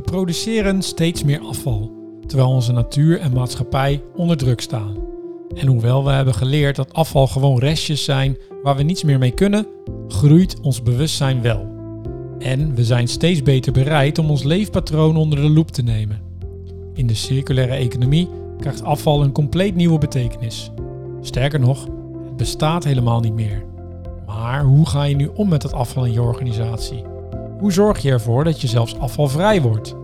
We produceren steeds meer afval, terwijl onze natuur en maatschappij onder druk staan. En hoewel we hebben geleerd dat afval gewoon restjes zijn waar we niets meer mee kunnen, groeit ons bewustzijn wel. En we zijn steeds beter bereid om ons leefpatroon onder de loep te nemen. In de circulaire economie krijgt afval een compleet nieuwe betekenis. Sterker nog, het bestaat helemaal niet meer. Maar hoe ga je nu om met het afval in je organisatie? Hoe zorg je ervoor dat je zelfs afvalvrij wordt?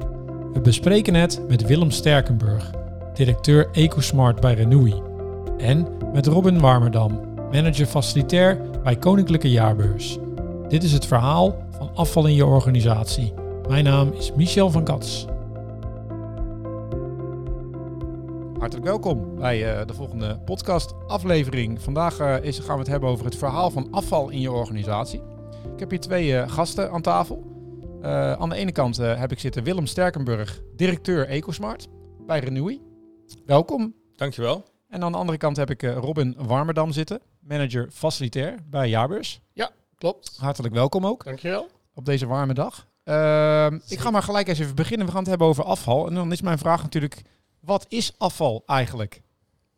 We bespreken het met Willem Sterkenburg, directeur EcoSmart bij Renewi. En met Robin Warmerdam, manager facilitair bij Koninklijke Jaarbeurs. Dit is het verhaal van afval in je organisatie. Mijn naam is Michel van Kats. Hartelijk welkom bij uh, de volgende podcast aflevering. Vandaag is, gaan we het hebben over het verhaal van afval in je organisatie. Ik heb hier twee uh, gasten aan tafel. aan de ene kant heb ik zitten Willem Sterkenburg, directeur EcoSmart bij Renewi. Welkom. Dankjewel. En aan de andere kant heb ik Robin Warmerdam zitten, manager facilitair bij Jaarbeurs. Ja, klopt. Hartelijk welkom ook. Dankjewel. Op deze warme dag. Ehm, ik ga maar gelijk eens even beginnen. We gaan het hebben over afval. En dan is mijn vraag natuurlijk wat is afval eigenlijk?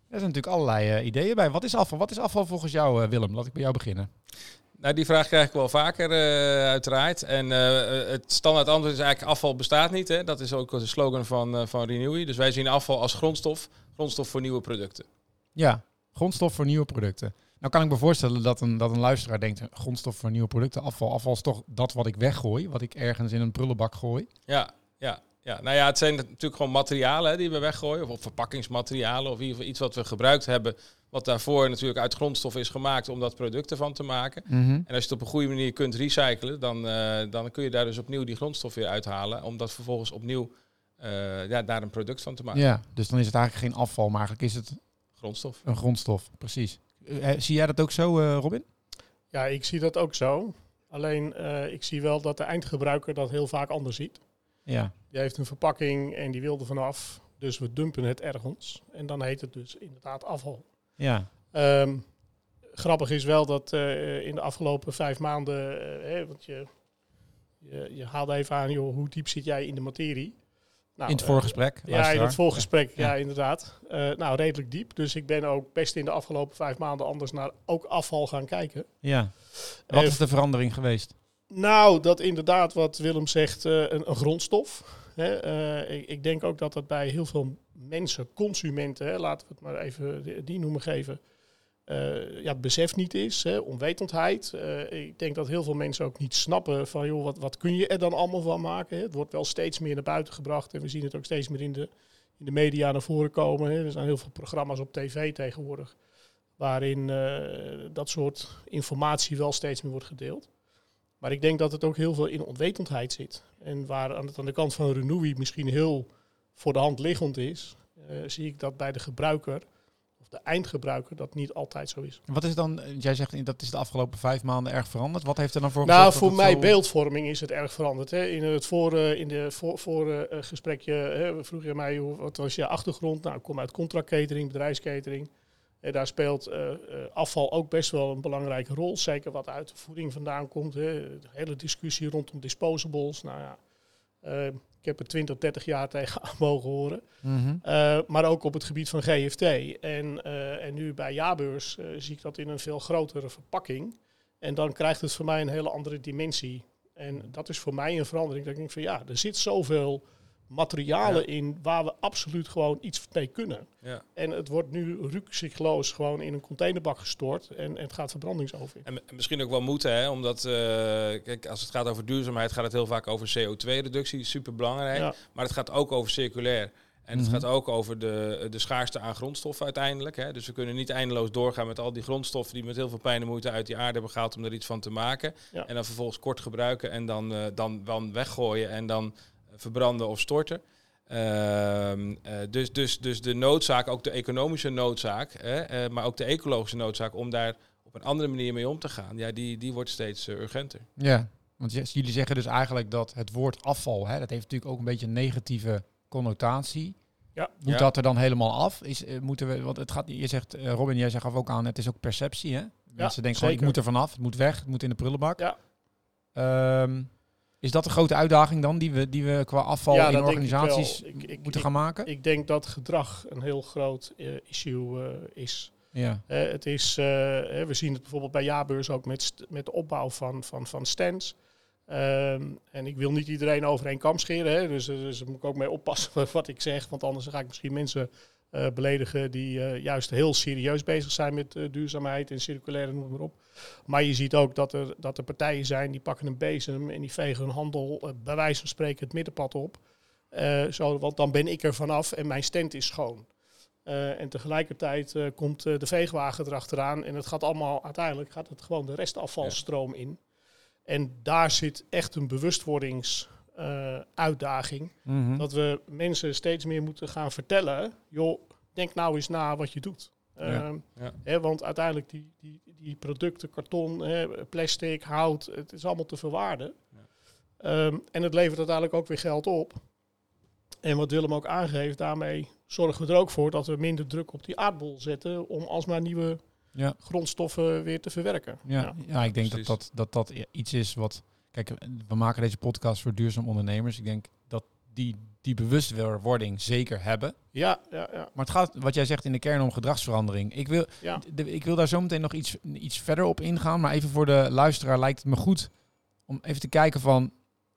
Er zijn natuurlijk allerlei uh, ideeën bij. Wat is afval? Wat is afval volgens jou, uh, Willem? Laat ik bij jou beginnen. Nou, die vraag krijg ik wel vaker, uh, uiteraard. En het standaard antwoord is eigenlijk afval bestaat niet. Hè? Dat is ook de slogan van, van Renewy. Dus wij zien afval als grondstof. Grondstof voor nieuwe producten. Ja, grondstof voor nieuwe producten. Nou kan ik me voorstellen dat een, dat een luisteraar denkt, grondstof voor nieuwe producten, afval. Afval is toch dat wat ik weggooi, wat ik ergens in een prullenbak gooi. Ja, ja. Ja, nou ja, het zijn natuurlijk gewoon materialen hè, die we weggooien. Of, verpakkingsmaterialen. Of in ieder geval iets wat we gebruikt hebben. Wat daarvoor natuurlijk uit grondstof is gemaakt om dat product ervan te maken. Mhm. En als je het op een goede manier kunt recyclen, dan, uh, dan kun je daar dus opnieuw die grondstof weer uithalen. Om dat vervolgens opnieuw uh, ja, daar een product van te maken. Ja, dus dan is het eigenlijk geen afval, maar eigenlijk is het grondstof. Een grondstof, precies. Uh, zie jij dat ook zo, Robin? Ja, ik zie dat ook zo. Alleen ik zie wel dat de eindgebruiker dat heel vaak anders ziet. Ja. Die heeft een verpakking en die wil er vanaf. Dus we dumpen het ergens. En dan heet het dus inderdaad afval. Ja. Um, grappig is wel dat uh, in de afgelopen vijf maanden, uh, want je, je, je, haalde even aan, joh, hoe diep zit jij in de materie? Nou, in het voorgesprek? Uh, ja, in het voorgesprek, ja, ja inderdaad. nou, redelijk diep. Dus ik ben ook best in de afgelopen vijf maanden anders naar ook afval gaan kijken. Ja. Wat is de verandering geweest? Nou, dat inderdaad wat Willem zegt, een, een, grondstof. Hè, uh, ik, denk ook dat dat bij heel veel mensen, consumenten, hè, laten we het maar even die, noemen geven, uh, ja, besef niet is, hè, onwetendheid. ik denk dat heel veel mensen ook niet snappen van, joh, wat, wat kun je er dan allemaal van maken? Hè? Het wordt wel steeds meer naar buiten gebracht en we zien het ook steeds meer in de, in de media naar voren komen. Hè. Er zijn heel veel programma's op tv tegenwoordig, waarin dat soort informatie wel steeds meer wordt gedeeld. Maar ik denk dat het ook heel veel in onwetendheid zit. En waar aan, het, aan de kant van Renewy misschien heel voor de hand liggend is, uh, zie ik dat bij de gebruiker, of de eindgebruiker, dat niet altijd zo is. Wat is dan, jij zegt dat is de afgelopen vijf maanden erg veranderd. Wat heeft er dan voor Nou, voor mij zo... beeldvorming is het erg veranderd. Hè. In het voor, uh, in de voor, voor uh, gesprekje hè, vroeg je mij, wat was je achtergrond? Nou, ik kom uit contractcatering, bedrijfskatering. En daar speelt uh, afval ook best wel een belangrijke rol. Zeker wat uit de voeding vandaan komt. Hè. De hele discussie rondom disposables. Nou ja, uh, ik heb er 20, 30 jaar tegen mogen horen. Mm -hmm. maar ook op het gebied van GFT. En, en nu bij Jaarbeurs zie ik dat in een veel grotere verpakking. En dan krijgt het voor mij een hele andere dimensie. En dat is voor mij een verandering. Dat ik denk van ja, er zit zoveel materialen ja. in waar we absoluut gewoon iets mee kunnen. Ja. En het wordt nu rukzichtloos gewoon in een containerbak gestort en, en het gaat verbrandingsover. En, en misschien ook wel moeten, hè, omdat uh, kijk, als het gaat over duurzaamheid gaat het heel vaak over CO2-reductie, super belangrijk. Ja. Maar het gaat ook over circulair. En het Mhm. gaat ook over de, de schaarste aan grondstoffen uiteindelijk. Hè. Dus we kunnen niet eindeloos doorgaan met al die grondstoffen die met heel veel pijn en moeite uit die aarde hebben gehaald om er iets van te maken. Ja. En dan vervolgens kort gebruiken en dan, uh, dan, dan weggooien en dan verbranden of storten. Uh, dus, dus, dus de noodzaak, ook de economische noodzaak, hè, uh, maar ook de ecologische noodzaak om daar op een andere manier mee om te gaan, ja, die, die wordt steeds uh, urgenter. Ja, want jullie zeggen dus eigenlijk dat het woord afval, hè, dat heeft natuurlijk ook een beetje een negatieve connotatie. Ja. Moet Ja. dat er dan helemaal af? Is, moeten we, want het gaat, je zegt, Robin, jij zegt ook aan, het is ook perceptie. Hè? Mensen denken gewoon, ik moet er vanaf, het moet weg, het moet in de prullenbak. Ja. Ehm, Is dat de grote uitdaging dan die we, die we qua afval Ja, in ik organisaties. Ik- ik- moeten gaan maken? Ik denk dat gedrag een heel groot eh, issue eh, is. ja. Eh, het is we zien het bijvoorbeeld bij jaarbeurs ook met, met de opbouw van, van, van stands. Ehm, en ik wil niet iedereen over één kam scheren, hè, dus, dus daar moet ik ook mee oppassen wat ik zeg. Want anders ga ik misschien mensen eh, beledigen die eh, juist heel serieus bezig zijn met eh, duurzaamheid en circulaire, noem maar op. Maar je ziet ook dat er, dat er partijen zijn die pakken een bezem en die vegen hun handel bij wijze van spreken het middenpad op. Zo, want dan ben ik er vanaf en mijn stand is schoon. En tegelijkertijd komt de veegwagen erachteraan en het gaat allemaal, uiteindelijk gaat het gewoon de restafvalstroom in. En daar zit echt een bewustwordingsuitdaging. Mhm. Dat we mensen steeds meer moeten gaan vertellen, joh, denk nou eens na wat je doet. Ja. Ehm, Ja. Hè, want uiteindelijk die, die, die producten, karton, hè, plastic, hout, het is allemaal te verwaarden. Ja. Ehm, en het levert uiteindelijk ook weer geld op. En wat Willem ook aangeeft, daarmee zorgen we er ook voor dat we minder druk op die aardbol zetten om alsmaar nieuwe Ja. grondstoffen weer te verwerken. Ja, ja. ik denk dat dat, dat dat iets is wat... Kijk, we maken deze podcast voor duurzaam ondernemers. Ik denk dat die, die bewustwording zeker hebben. ja, ja, ja. Maar het gaat, wat jij zegt, in de kern om gedragsverandering. Ik wil, Ja. de- ik wil daar zo meteen nog iets, iets verder op ingaan. Maar even voor de luisteraar lijkt het me goed om even te kijken van...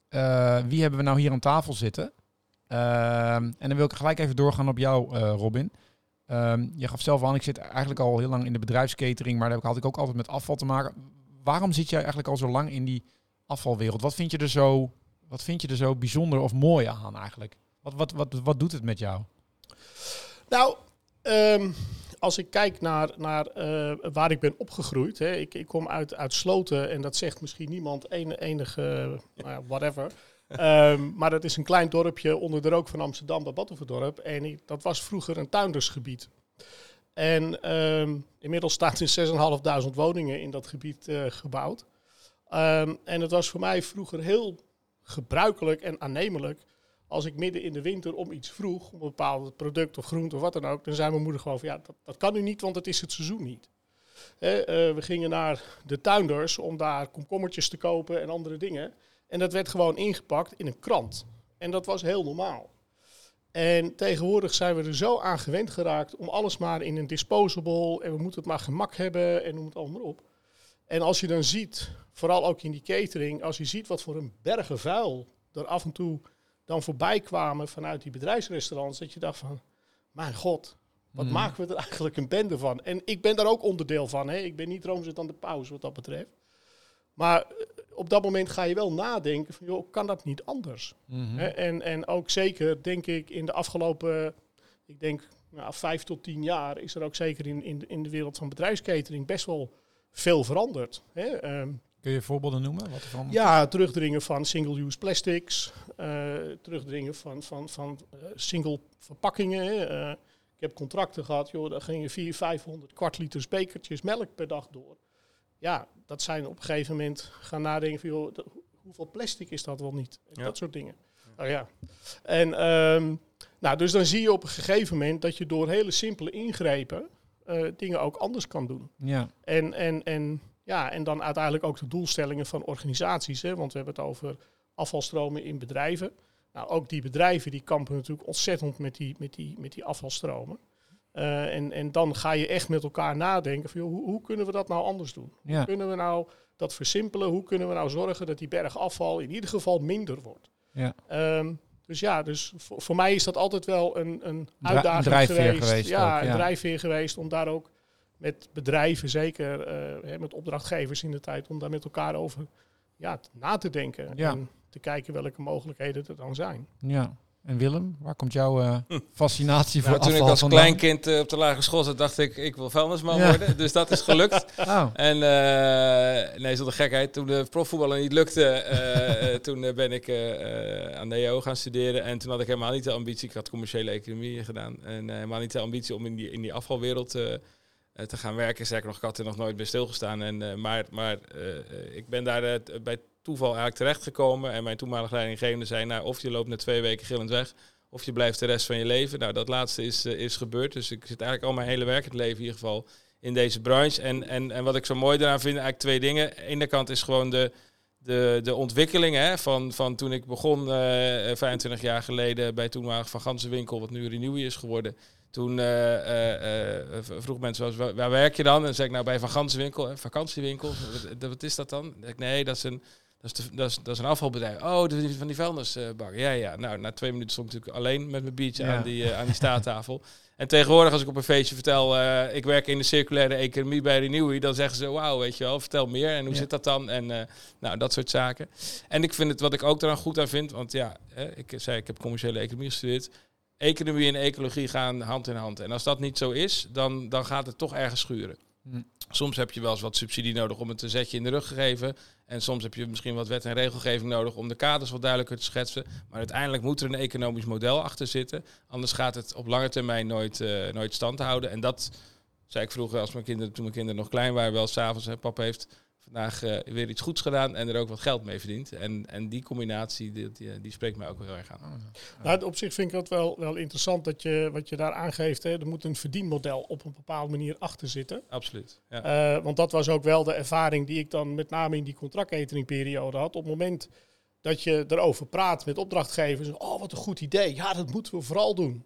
eh, wie hebben we nou hier aan tafel zitten? Ehm, en dan wil ik gelijk even doorgaan op jou, eh, Robin. Ehm, je gaf zelf aan, ik zit eigenlijk al heel lang in de bedrijfskatering, maar daar had ik ook altijd met afval te maken. Waarom zit jij eigenlijk al zo lang in die afvalwereld? Wat vind je er zo, wat vind je er zo bijzonder of mooi aan eigenlijk? Wat, wat, wat, wat doet het met jou? Nou, ehm, als ik kijk naar, naar eh, waar ik ben opgegroeid. Hè, ik, ik kom uit, uit Sloten en dat zegt misschien niemand een, enige, nou whatever. Ehm, maar dat is een klein dorpje onder de rook van Amsterdam, dat Battenverdorp. En ik- dat was vroeger een tuindersgebied. En ehm, inmiddels staan er 6.500 woningen in dat gebied eh, gebouwd. Ehm, en het was voor mij vroeger heel gebruikelijk en aannemelijk als ik midden in de winter om iets vroeg, om een bepaald product of groente of wat dan ook, dan zei mijn moeder gewoon van ja, dat, dat kan nu niet, want het is het seizoen niet. Eh, we gingen naar de tuinders om daar komkommertjes te kopen en andere dingen. En dat werd gewoon ingepakt in een krant. En dat was heel normaal. En tegenwoordig zijn we er zo aan gewend geraakt om alles maar in een disposable en we moeten het maar gemak hebben en noem het allemaal op. En als je dan ziet, vooral ook in die catering, als je ziet wat voor een bergen vuil er af en toe dan voorbij kwamen vanuit die bedrijfsrestaurants, dat je dacht van, mijn god, wat Mhm. maken we er eigenlijk een bende van? En ik ben daar ook onderdeel van. Hè? Ik ben niet roomzit aan de pauze wat dat betreft. Maar eh, op dat moment ga je wel nadenken van, joh, kan dat niet anders? Mhm. Hè, En, en ook zeker, denk ik, in de afgelopen, ik denk, nou, vijf tot tien jaar is er ook zeker in, in, de- in de wereld van bedrijfskatering best wel veel veranderd. Hè? Ehm, Kun je voorbeelden noemen? Wat er van? ja, terugdringen van single-use plastics, eh, terugdringen van, van, van eh, single verpakkingen. Eh, ik heb contracten gehad, joh, daar gingen 400, 500 kwart liters bekertjes melk per dag door. Ja, dat zijn op een gegeven moment gaan nadenken van, joh, hoeveel plastic is dat wel niet? En Ja. Dat soort dingen. Oh ja. En ehm, nou, dus dan zie je op een gegeven moment dat je door hele simpele ingrepen eh, dingen ook anders kan doen. Ja. En, en, en, ja, en dan uiteindelijk ook de doelstellingen van organisaties. Hè, want we hebben het over afvalstromen in bedrijven. Nou, ook die bedrijven die kampen natuurlijk ontzettend met die, met die, met die afvalstromen. Eh, en, en dan ga je echt met elkaar nadenken van, joh, hoe, hoe kunnen we dat nou anders doen? Ja. Hoe kunnen we nou dat versimpelen? Hoe kunnen we nou zorgen dat die berg afval in ieder geval minder wordt? Ja. Ehm, dus ja, dus voor, voor mij is dat altijd wel een, een uitdaging drijfveer geweest. geweest ja, ook, ja. een drijfveer geweest om daar ook met bedrijven, zeker eh, hè, met opdrachtgevers in de tijd, om daar met elkaar over ja, na te denken. Ja. En te kijken welke mogelijkheden er dan zijn. ja. En Willem, waar komt jouw eh, fascinatie voor Nou, toen ik als vandaan? klein kind eh, op de lagere school zat, dacht ik, ik wil vuilnisman Ja. worden. Dus dat is gelukt. Oh. En eh, nee, zonder gekheid. Toen de profvoetballen niet lukte, toen ben ik aan de EO gaan studeren. En toen had ik helemaal niet de ambitie, ik had commerciële economie gedaan. En eh, helemaal niet de ambitie om in die, in die afvalwereld te gaan werken. Sterker nog, ik had er nog nooit bij stilgestaan. En, eh, maar maar eh, eh, ik ben daar eh, bij toeval eigenlijk terechtgekomen. En mijn toenmalige leidinggevende zei, nou, of je loopt na twee weken gillend weg... Of je blijft de rest van je leven. Nou, dat laatste is, eh, is gebeurd. Dus ik zit eigenlijk al mijn hele werkend leven in ieder geval in deze branche. En, en, en wat ik zo mooi daaraan vind, eigenlijk twee dingen. Aan de ene kant is gewoon de, de, de ontwikkeling hè, van, van toen ik begon eh 25 jaar geleden bij toenmalig Van Gansenwinkel, wat nu Renewy is geworden. Toen eh, eh, eh, vroeg mensen wel eens, waar, werk je dan? En dan zei ik nou bij hè, vakantiewinkel. wat, wat is dat dan? Ik, nee, dat is een, dat is, de, dat is, dat is een afvalbedrijf. Oh, de- van die vuilnisbak. Ja, ja. Nou, na twee minuten stond ik natuurlijk alleen met mijn biertje Ja. aan, die, aan die staattafel. En tegenwoordig, als ik op een feestje vertel, ik werk in de circulaire economie bij Renewy, dan zeggen ze, wauw, weet je wel, vertel meer. En hoe Ja. zit dat dan? En nou, dat soort zaken. En ik vind het, wat ik ook eraan goed aan vind, want ja, ik zei, ik heb commerciële economie gestudeerd. Economie en ecologie gaan hand in hand. En als dat niet zo is, dan, dan gaat het toch ergens schuren. Hm. Soms heb je wel eens wat subsidie nodig om het een zetje in de rug te geven. En soms heb je misschien wat wet en regelgeving nodig om de kaders wat duidelijker te schetsen. Maar uiteindelijk moet er een economisch model achter zitten. Anders gaat het op lange termijn nooit, eh, nooit stand houden. En dat zei ik vroeger als mijn kinderen, toen mijn kinderen nog klein waren, wel s'avonds. Papa heeft vandaag eh, weer iets goeds gedaan en er ook wat geld mee verdiend. En, en die combinatie, die, die, die spreekt mij ook wel heel erg aan. Nou, op zich vind ik dat wel, wel interessant dat je, wat je daar aangeeft. Hè, er moet een verdienmodel op een bepaalde manier achter zitten. Absoluut. Ja. Eh, want dat was ook wel de ervaring die ik dan met name in die contractcateringperiode had. Op het moment dat je erover praat met opdrachtgevers. Oh, wat een goed idee. Ja, dat moeten we vooral doen.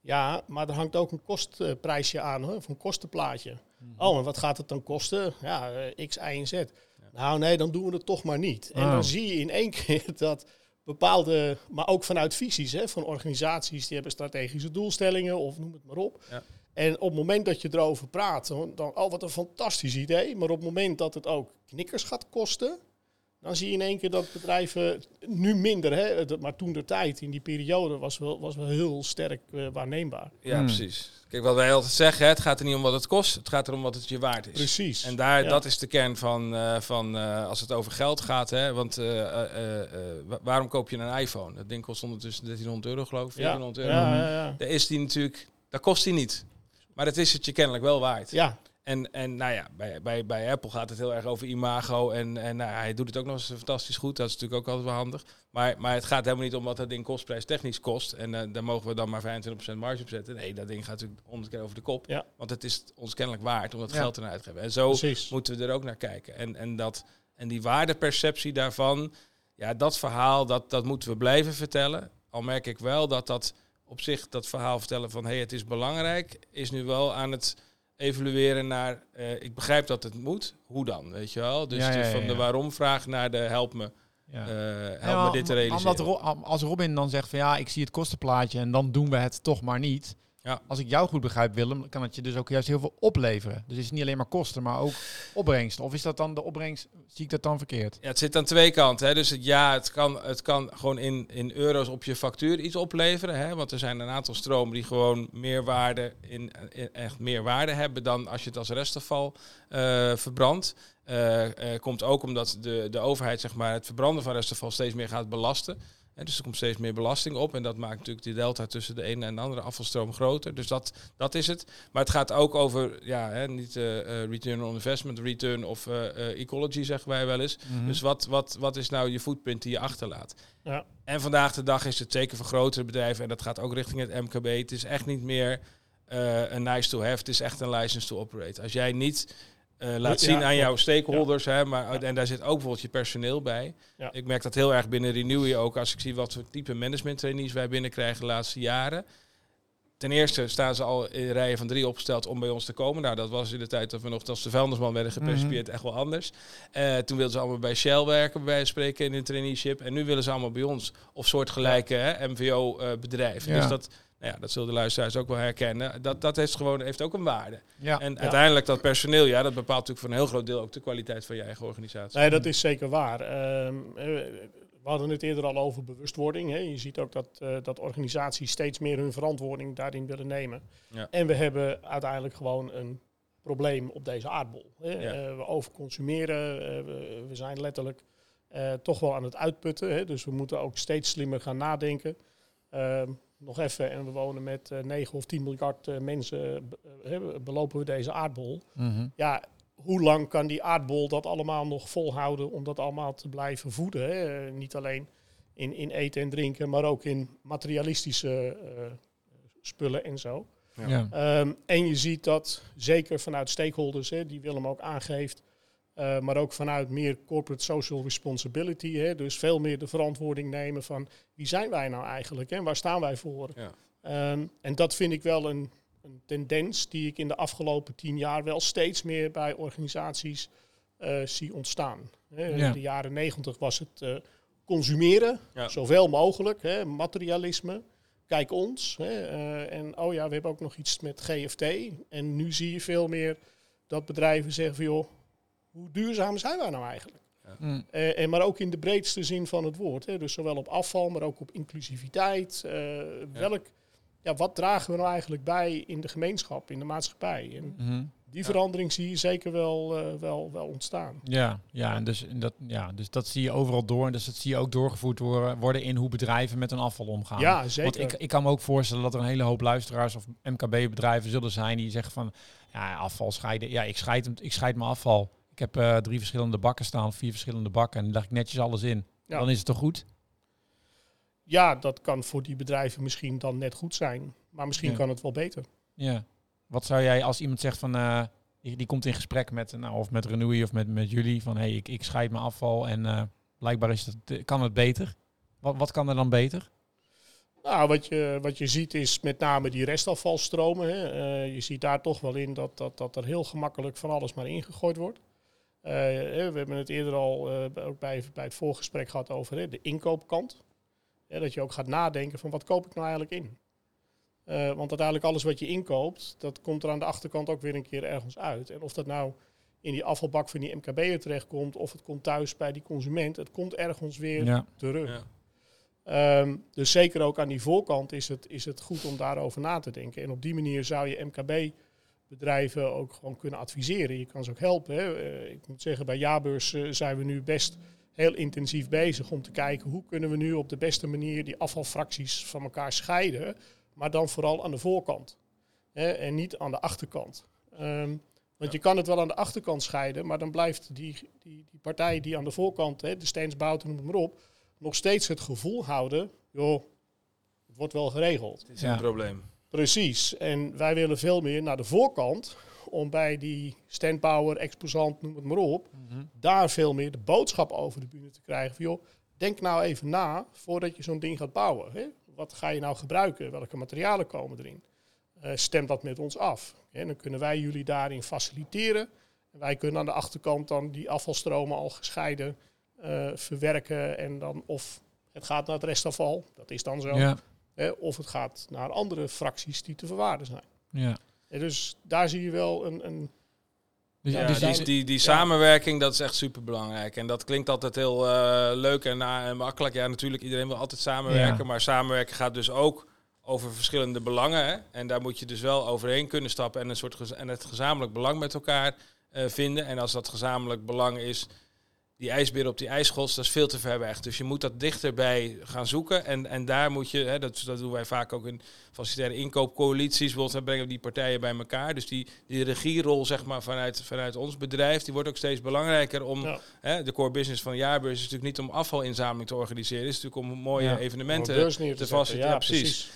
Ja, maar er hangt ook een kostprijsje aan, hoor, of een kostenplaatje. Oh, en wat gaat het dan kosten? Ja, eh, X, Y en Z. Nou nee, dan doen we het toch maar niet. En Ah. dan zie je in één keer dat bepaalde, maar ook vanuit visies hè, van organisaties, die hebben strategische doelstellingen of noem het maar op. Ja. En op het moment dat je erover praat, dan, dan, oh wat een fantastisch idee. Maar op het moment dat het ook knikkers gaat kosten, dan zie je in één keer dat bedrijven nu minder, hè, maar toen de tijd in die periode was wel, was wel heel sterk eh, waarneembaar. Ja, Hmm. precies. Kijk, wat wij altijd zeggen, hè, het gaat er niet om wat het kost, het gaat erom wat het je waard is. Precies. En daar, Ja. dat is de kern van, eh, van eh, als het over geld gaat. Hè, want eh, eh, eh, wa- waarom koop je een iPhone? Dat ding kost ondertussen 1300 euro, geloof ik. ja. 1400 euro. Ja, ja, ja. Daar is die natuurlijk, dat kost die niet. Maar dat is het je kennelijk wel waard. ja, En, en nou ja, bij, bij, bij Apple gaat het heel erg over imago. En, en nou, hij doet het ook nog eens fantastisch goed. Dat is natuurlijk ook altijd wel handig. Maar, maar het gaat helemaal niet om wat dat ding kostprijs technisch kost. En eh, daar mogen we dan maar 25% marge op zetten. Nee, dat ding gaat natuurlijk honderd keer over de kop. Ja. Want het is ons kennelijk waard om dat Ja. geld eruit te geven. En zo precies. moeten we er ook naar kijken. En, en, dat, en die waardeperceptie daarvan, ja, dat verhaal, dat, dat moeten we blijven vertellen. Al merk ik wel dat dat op zich, dat verhaal vertellen van hé, hey, het is belangrijk, is nu wel aan het evalueren naar, eh, ik begrijp dat het moet, hoe dan, weet je wel? Dus Ja, die ja, van de ja. waarom-vraag naar de help me, Ja. eh, help Ja, me dit te realiseren. Omdat Ro- als Robin dan zegt van ja, ik zie het kostenplaatje en dan doen we het toch maar niet. Ja. Als ik jou goed begrijp, Willem, kan het je dus ook juist heel veel opleveren. Dus het is niet alleen maar kosten, maar ook opbrengst. Of is dat dan de opbrengst, zie ik dat dan verkeerd? Ja, het zit aan twee kanten. Hè. Dus het, ja, het kan, het kan gewoon in, in euro's op je factuur iets opleveren. Hè. Want er zijn een aantal stromen die gewoon meer waarde, in, in- echt meer waarde hebben dan als je het als restafval eh, verbrandt. Eh, komt ook omdat de, de overheid zeg maar, het verbranden van restafval steeds meer gaat belasten. Dus er komt steeds meer belasting op. En dat maakt natuurlijk die delta tussen de ene en de andere afvalstroom groter. Dus dat, dat is het. Maar het gaat ook over, ja, hè, niet eh, return on investment, return of eh, ecology, zeggen wij wel eens. Mhm. Dus wat, wat, wat is nou je footprint die je achterlaat? Ja. En vandaag de dag is het zeker voor grotere bedrijven, en dat gaat ook richting het MKB, het is echt niet meer een nice to have, het is echt een license to operate. Als jij niet eh, laat Ja, zien aan jouw stakeholders, hè, maar, Ja. en daar zit ook bijvoorbeeld je personeel bij. Ik merk dat heel erg binnen Renewy ook, als ik zie wat voor type management trainees wij binnenkrijgen de laatste jaren. Ten eerste staan ze al in rijen van drie opgesteld om bij ons te komen. Nou, dat was in de tijd dat we nog als de vuilnisman werden gepercipieerd echt wel anders. Eh, toen wilden ze allemaal bij Shell werken, bij spreken, in een traineeship. En nu willen ze allemaal bij ons of soortgelijke MVO-bedrijven. Dus dat, nou ja, dat zullen de luisteraars ook wel herkennen. Dat, dat heeft, gewoon, heeft ook een waarde. Ja. En Ja. uiteindelijk dat personeel, ja, dat bepaalt natuurlijk voor een heel groot deel ook de kwaliteit van je eigen organisatie. Nee, dat is zeker waar. Ehm, eh, we hadden het eerder al over bewustwording. Hè. Je ziet ook dat, eh, dat organisaties steeds meer hun verantwoording daarin willen nemen. Ja. En we hebben uiteindelijk gewoon een probleem op deze aardbol. Hè. Ja. Eh, we overconsumeren, we, we zijn letterlijk toch wel aan het uitputten. Hè. Dus we moeten ook steeds slimmer gaan nadenken. Nog even, en we wonen met eh 9 of 10 miljard eh, mensen, eh, belopen we deze aardbol Mhm. ja, hoe lang kan die aardbol dat allemaal nog volhouden om dat allemaal te blijven voeden? Hè? Niet alleen in, in eten en drinken, maar ook in materialistische eh, spullen en zo. Ja. Ja. Ehm, en je ziet dat zeker vanuit stakeholders, hè, die Willem ook aangeeft, Uh, maar ook vanuit meer corporate social responsibility. Hè, dus veel meer de verantwoording nemen van wie zijn wij nou eigenlijk en waar staan wij voor. Ja. Um, en dat vind ik wel een, een, tendens die ik in de afgelopen tien jaar wel steeds meer bij organisaties uh, zie ontstaan. Hè. Ja. In de jaren negentig was het uh, consumeren, ja. zoveel mogelijk, hè, materialisme. Kijk ons. Hè, en oh ja, we hebben ook nog iets met GFT. En nu zie je veel meer dat bedrijven zeggen van joh, hoe duurzaam zijn wij nou eigenlijk? Ja. Mm. Uh, en maar ook in de breedste zin van het woord. Hè. Dus zowel op afval, maar ook op inclusiviteit. Uh, ja. Welk, ja, wat dragen we nou eigenlijk bij in de gemeenschap, in de maatschappij? En mm-hmm. Die verandering zie je zeker wel, uh, wel, wel ontstaan. Ja, ja, en dus, dat, ja, dus dat zie je overal door. En dus dat zie je ook doorgevoerd worden, worden in hoe bedrijven met hun afval omgaan. Ja, zeker. Want ik, ik kan me ook voorstellen dat er een hele hoop luisteraars of MKB-bedrijven zullen zijn die zeggen van... Ja, afval scheiden. Ja, ik scheid, ik scheid mijn afval. Ik heb uh, drie verschillende bakken staan, vier verschillende bakken. En dan leg ik netjes alles in. Ja. Dan is het toch goed? Ja, dat kan voor die bedrijven misschien dan net goed zijn. Maar misschien ja. kan het wel beter. Ja. Wat zou jij als iemand zegt van... Uh, die, die, komt in gesprek met, nou, of met Renewy of met, met jullie... van hey, ik, ik scheid mijn afval en uh, blijkbaar is het, kan het beter. Wat, wat kan er dan beter? Nou, wat je, wat je ziet is met name die restafvalstromen. Hè. Uh, je ziet daar toch wel in dat, dat, dat er heel gemakkelijk van alles maar ingegooid wordt. Uh, we hebben het eerder al uh, ook bij, bij het voorgesprek gehad over hè, de inkoopkant. dat je ook gaat nadenken van wat koop ik nou eigenlijk in? want uiteindelijk alles wat je inkoopt, dat komt er aan de achterkant ook weer een keer ergens uit. En of dat nou in die afvalbak van die MKB'er terechtkomt of het komt thuis bij die consument, het komt ergens weer ja. terug. Ja. Um, dus zeker ook aan die voorkant is het, is het goed om daarover na te denken. En op die manier zou je MKB-bedrijven ook gewoon kunnen adviseren. Je kan ze ook helpen. Hè. Uh, ik moet zeggen, bij Jaarbeurs uh, zijn we nu best heel intensief bezig om te kijken hoe kunnen we nu op de beste manier die afvalfracties van elkaar scheiden. Maar dan vooral aan de voorkant hè, en niet aan de achterkant. Um, want je kan het wel aan de achterkant scheiden, maar dan blijft die, die, die partij die aan de voorkant, hè, de steensbouten, noem het maar op, nog steeds het gevoel houden, joh, het wordt wel geregeld. Het is een probleem. Precies. En wij willen veel meer naar de voorkant om bij die standpower, exposant, noem het maar op, mhm. daar veel meer de boodschap over de bühne te krijgen. Van, joh, denk nou even na voordat je zo'n ding gaat bouwen. Hè? Wat ga je nou gebruiken? Welke materialen komen erin? Uh, stem dat met ons af. Hè? Dan kunnen wij jullie daarin faciliteren. En wij kunnen aan de achterkant dan die afvalstromen al gescheiden uh, verwerken en dan of het gaat naar het restafval, dat is dan zo. Ja. Of het gaat naar andere fracties die te verwaarden zijn. Ja. En dus daar zie je wel een. een dus, ja, dus die, die, die samenwerking, dat is echt super belangrijk. En dat klinkt altijd heel uh, leuk en, uh, en, makkelijk. Ja, natuurlijk, iedereen wil altijd samenwerken. Maar samenwerken gaat dus ook over verschillende belangen. Hè? En daar moet je dus wel overheen kunnen stappen en, een soort en het gezamenlijk belang met elkaar uh, vinden. En als dat gezamenlijk belang is die ijsbeer op die ijsschots, dat is veel te ver weg. Dus je moet dat dichterbij gaan zoeken. En, en daar moet je, hè, dat, dat doen wij vaak ook in facilitaire inkoopcoalities, bijvoorbeeld, brengen we die partijen bij elkaar. Dus die, die regierol, zeg maar, vanuit, vanuit ons bedrijf, die wordt ook steeds belangrijker om, hè, de core business van Jaarbeurs is natuurlijk niet om afvalinzameling te organiseren, het is natuurlijk om mooie ja. evenementen te, te faciliteren. Ja, precies. precies.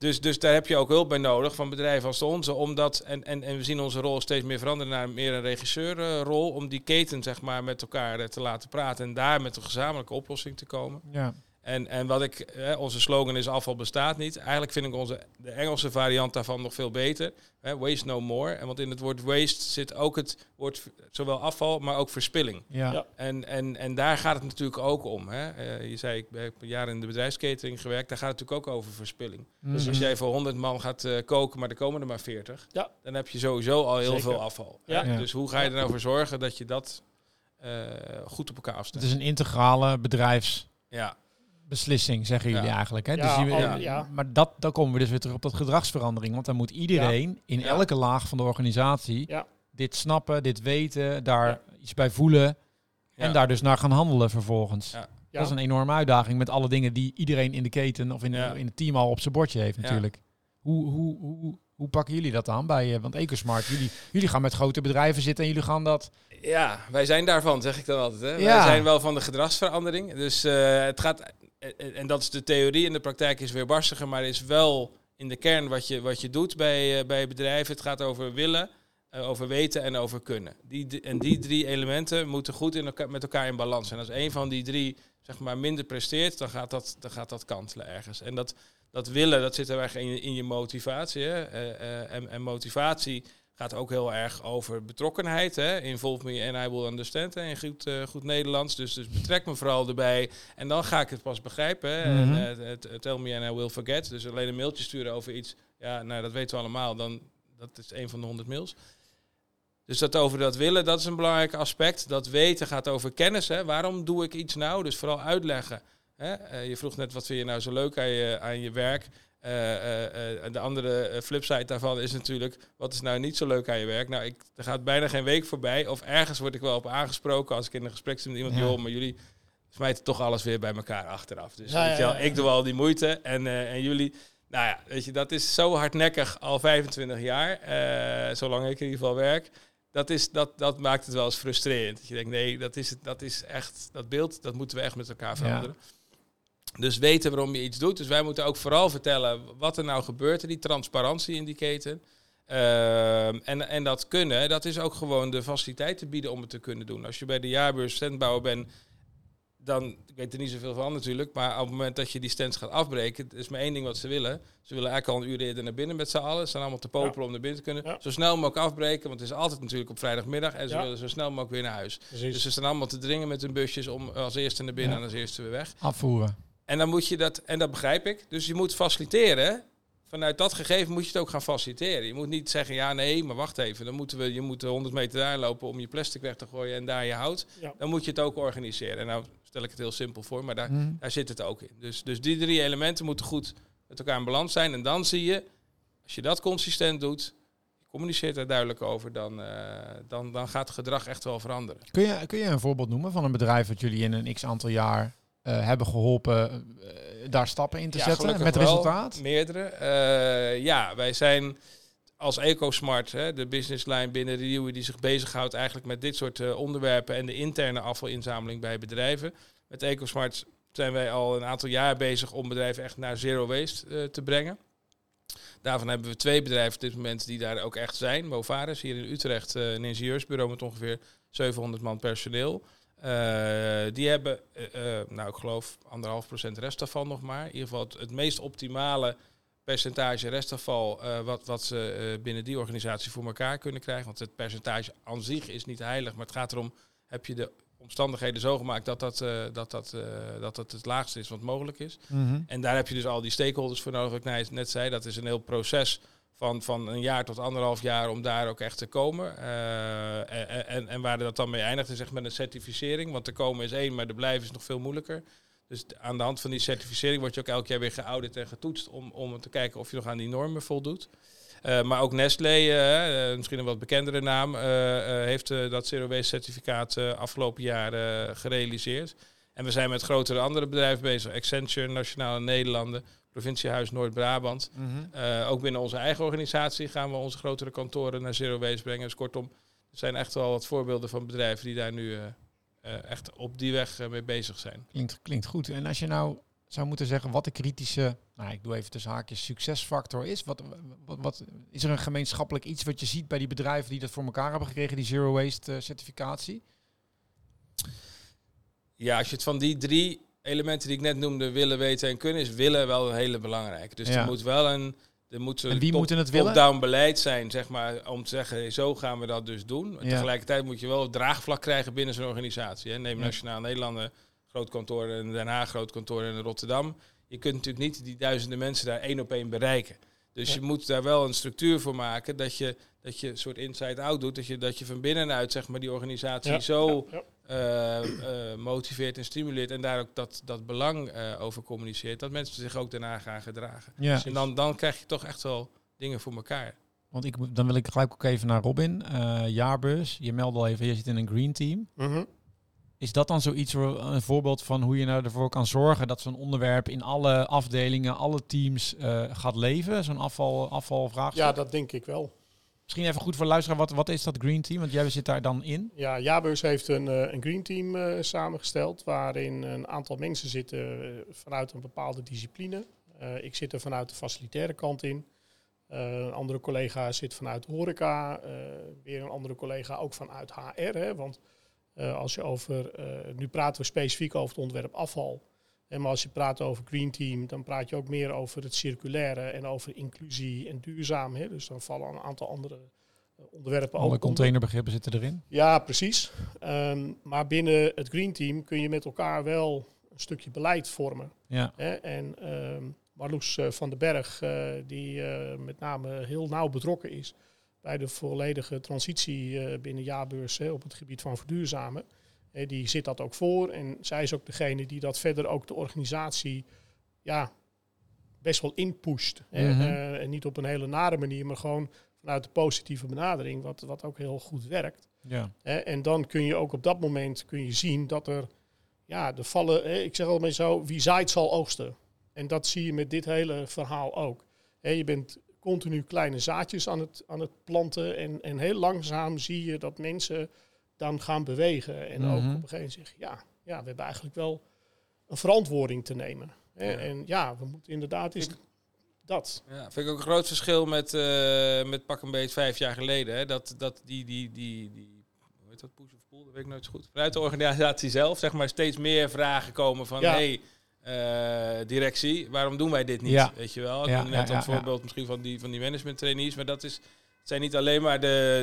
Dus, dus daar heb je ook hulp bij nodig van bedrijven als de onze. Omdat, en, en, en we zien onze rol steeds meer veranderen naar meer een regisseurrol. Om die keten zeg maar, met elkaar eh, te laten praten. En daar met een gezamenlijke oplossing te komen. Ja. En, en wat ik, hè, onze slogan is afval bestaat niet. Eigenlijk vind ik onze, de Engelse variant daarvan nog veel beter. Hè, waste no more. En want in het woord waste zit ook het woord zowel afval, maar ook verspilling. Ja. En, en, en daar gaat het natuurlijk ook om. Hè. Uh, je zei, ik heb een jaar in de bedrijfskatering gewerkt. Daar gaat het natuurlijk ook over verspilling. Mm. Dus als jij voor 100 man gaat uh, koken, maar er komen er maar 40. Ja. Dan heb je sowieso al heel veel afval. Ja. Ja. Dus hoe ga je er nou voor zorgen dat je dat uh, goed op elkaar afstemt? Het is een integrale bedrijfs... Ja beslissing, zeggen jullie eigenlijk. Hè? Ja, dus je, ja. Maar dat, dan komen we dus weer terug op dat gedragsverandering. Want dan moet iedereen in elke laag van de organisatie dit snappen, dit weten, daar iets bij voelen. En daar dus naar gaan handelen vervolgens. Dat is een enorme uitdaging met alle dingen die iedereen in de keten of in, in het team al op zijn bordje heeft natuurlijk. Hoe, hoe, hoe, hoe pakken jullie dat aan bij, uh, want Ecosmart, jullie, jullie gaan met grote bedrijven zitten en jullie gaan dat... Ja, wij zijn daarvan, zeg ik dan altijd. Hè? Wij zijn wel van de gedragsverandering. Dus uh, het gaat en dat is de theorie en de praktijk is weer barstiger, maar is wel in de kern wat je, wat je doet bij, uh, bij bedrijven. Het gaat over willen, eh, over weten en over kunnen. Die, en die drie elementen moeten goed in met elkaar in balans zijn. Als één van die drie zeg maar, minder presteert, dan gaat dat, dan gaat dat kantelen ergens. En dat, dat willen, dat zit heel erg in in je motivatie. Hè? Eh, eh, en, en motivatie gaat ook heel erg over betrokkenheid. Hè? Involve me and I will understand. Hè? In goed, eh, goed Nederlands. Dus, dus betrek me vooral erbij. En dan ga ik het pas begrijpen. Hè? Mhm. En, eh, tell me and I will forget. Dus alleen een mailtje sturen over iets. Ja, nou, dat weten we allemaal. Dan, dat is een van de honderd mails. Dus dat over dat willen, dat is een belangrijk aspect. Dat weten gaat over kennis. Hè? Waarom doe ik iets nou? Dus vooral uitleggen. Hè? Eh, je vroeg net wat vind je nou zo leuk aan je, aan je werk. Eh, eh, eh, de andere flipside daarvan is natuurlijk, wat is nou niet zo leuk aan je werk? Nou, ik, er gaat bijna geen week voorbij. Of ergens word ik wel op aangesproken als ik in een gesprek zit met iemand. Ja. Joh, maar jullie smijten toch alles weer bij elkaar achteraf. Dus Ja, weet je wel, ik doe al die moeite en, en jullie... Nou ja, weet je, dat is zo hardnekkig al 25 jaar, zolang ik in ieder geval werk. Dat, is, dat, dat maakt het wel eens frustrerend. Dat je denkt, nee, dat is, het, dat is echt, dat beeld, dat moeten we echt met elkaar veranderen. Dus weten waarom je iets doet. Dus wij moeten ook vooral vertellen wat er nou gebeurt. en Die transparantie in die keten. Ehm, en, en dat kunnen, dat is ook gewoon de faciliteiten bieden om het te kunnen doen. Als je bij de jaarbeurs standbouwer bent, dan, ik weet er niet zoveel van natuurlijk, maar op het moment dat je die stands gaat afbreken, is maar één ding wat ze willen. Ze willen eigenlijk al een uur eerder naar binnen met z'n allen. Ze staan allemaal te popelen om naar binnen te kunnen. Ja. Zo snel mogelijk afbreken, want het is altijd natuurlijk op vrijdagmiddag. En ze Ja. willen zo snel mogelijk weer naar huis. Precies. Dus ze staan allemaal te dringen met hun busjes om als eerste naar binnen Ja. en als eerste weer weg. Afvoeren. En dan moet je dat, en dat begrijp ik. Dus je moet faciliteren. Vanuit dat gegeven moet je het ook gaan faciliteren. Je moet niet zeggen, ja nee, maar wacht even. Dan moeten we, je moet 100 meter daar lopen om je plastic weg te gooien en daar je hout. Ja. Dan moet je het ook organiseren. En nou stel ik het heel simpel voor, maar daar, Mhm. daar zit het ook in. Dus, dus die drie elementen moeten goed met elkaar in balans zijn. En dan zie je, als je dat consistent doet, je communiceert daar duidelijk over, dan, eh, dan, dan gaat het gedrag echt wel veranderen. Kun je, kun je een voorbeeld noemen van een bedrijf dat jullie in een x aantal jaar eh, hebben geholpen eh, daar stappen in te Ja, zetten met wel. resultaat? Meerdere. Eh, ja, wij zijn als EcoSmart, hè, de businesslijn binnen de nieuwe die zich bezighoudt eigenlijk met dit soort onderwerpen en de interne afvalinzameling bij bedrijven. Met EcoSmart zijn wij al een aantal jaar bezig om bedrijven echt naar zero waste te brengen. Daarvan hebben we twee bedrijven op dit moment die daar ook echt zijn. Movaris hier in Utrecht, een ingenieursbureau met ongeveer 700 man personeel. Eh, die hebben, eh, eh, nou ik geloof, anderhalf procent restafval nog maar. In ieder geval het, het meest optimale percentage restafval wat, wat ze binnen die organisatie voor elkaar kunnen krijgen. Want het percentage aan zich is niet heilig, maar het gaat erom, heb je de omstandigheden zo gemaakt dat dat, dat, dat, dat dat het laagste is wat mogelijk is. Mhm. En daar heb je dus al die stakeholders voor nodig, wat ik net zei. Dat is een heel proces van, van een jaar tot anderhalf jaar om daar ook echt te komen. Eh, en, en, en waar dat dan mee eindigt is echt met een certificering. Want te komen is één, maar de blijven is nog veel moeilijker. Dus aan de hand van die certificering word je ook elk jaar weer geaudit en getoetst om, om te kijken of je nog aan die normen voldoet. Eh, maar ook Nestlé, eh, eh, misschien een wat bekendere naam, eh, eh, heeft eh, dat Zero Waste certificaat eh, afgelopen jaar eh, gerealiseerd. En we zijn met grotere andere bedrijven bezig. Accenture, Nationale Nederlanden, Provinciehuis Noord-Brabant. Mhm. Eh, ook binnen onze eigen organisatie gaan we onze grotere kantoren naar Zero Waste brengen. Dus kortom, er zijn echt wel wat voorbeelden van bedrijven die daar nu eh, eh, echt op die weg mee bezig zijn. Klinkt, klinkt goed. En als je nou zou moeten zeggen wat de kritische, nou ik doe even tussen haakjes, succesfactor is. Wat, wat, wat, is er een gemeenschappelijk iets wat je ziet bij die bedrijven die dat voor elkaar hebben gekregen, die Zero Waste certificatie? Ja, als je het van die drie elementen die ik net noemde, willen, weten en kunnen, is willen wel een hele belangrijke. Dus Ja. er moet wel een... Er moet En een wie top- moeten het willen? top-down beleid zijn, zeg maar, om te zeggen, zo gaan we dat dus doen. Ja. Tegelijkertijd moet je wel draagvlak krijgen binnen zo'n organisatie. Hè. Neem Ja. Nationaal Nederlanden, groot kantoor in Den Haag, groot kantoor in Rotterdam. Je kunt natuurlijk niet die duizenden mensen daar één op één bereiken. Dus Ja. je moet daar wel een structuur voor maken dat je, dat je een soort inside-out doet. Dat je, dat je van binnenuit zeg maar, die organisatie Ja, zo ja, eh, eh, motiveert en stimuleert. En daar ook dat, dat belang eh, over communiceert. Dat mensen zich ook daarna gaan gedragen. Ja. En dan, dan krijg je toch echt wel dingen voor elkaar. Want ik, dan wil ik gelijk ook even naar Robin. Eh jaarbeurs, je meldde al even, je zit in een green team. Mhm. Is dat dan zoiets, waar- een voorbeeld van hoe je nou ervoor kan zorgen dat zo'n onderwerp in alle afdelingen, alle teams eh, gaat leven? Zo'n afval, afvalvraagstuk? Ja, dat denk ik wel. Misschien even goed voor luisteren, wat, wat is dat green team? Want jij zit daar dan in. Ja, Jaarbeurs heeft een, eh, een green team eh, samengesteld waarin een aantal mensen zitten eh, vanuit een bepaalde discipline. Ik zit er vanuit de facilitaire kant in. Een andere collega zit vanuit horeca. weer een andere collega ook vanuit HR. Hè, want als je over, nu praten we specifiek over het onderwerp afval. En maar als je praat over Green Team, dan praat je ook meer over het circulaire en over inclusie en duurzaam. Hè. Dus dan vallen een aantal andere eh, onderwerpen ook Alle containerbegrippen zitten erin. Ja, precies. Ehm, maar binnen het Green Team kun je met elkaar wel een stukje beleid vormen. Ja. Hè? En ehm Marloes eh, van den Berg, eh, die met name heel nauw betrokken is bij de volledige transitie binnen jaarbeurs hè, op het gebied van verduurzamen. Die zit dat ook voor en zij is ook degene die dat verder ook de organisatie ja, best wel inpusht. Mhm. Eh, en niet op een hele nare manier, maar gewoon vanuit de positieve benadering, wat, wat ook heel goed werkt. Ja. En dan kun je ook op dat moment kun je zien dat er, ja, de vallen, ik zeg altijd zo, wie zaait zal oogsten. En dat zie je met dit hele verhaal ook. Je bent continu kleine zaadjes aan het, aan het planten en, en heel langzaam zie je dat mensen dan gaan bewegen. En ook Mhm. op een gegeven moment zeggen, ja, ja, we hebben eigenlijk wel een verantwoording te nemen. Ja. En ja, we moeten inderdaad is dat. Ja, vind ik ook een groot verschil met, eh, met pak een beetje vijf jaar geleden. Hè? Dat, dat die, die, die, die, hoe heet dat, push of pull, dat weet ik nooit zo goed. Vanuit de organisatie zelf, zeg maar, steeds meer vragen komen van, Ja. hey, eh, directie, waarom doen wij dit niet? Ja. Weet je wel? Ik Ja, net ja, een ja, voorbeeld misschien van die, van die management trainees, maar dat is, zijn niet alleen maar de,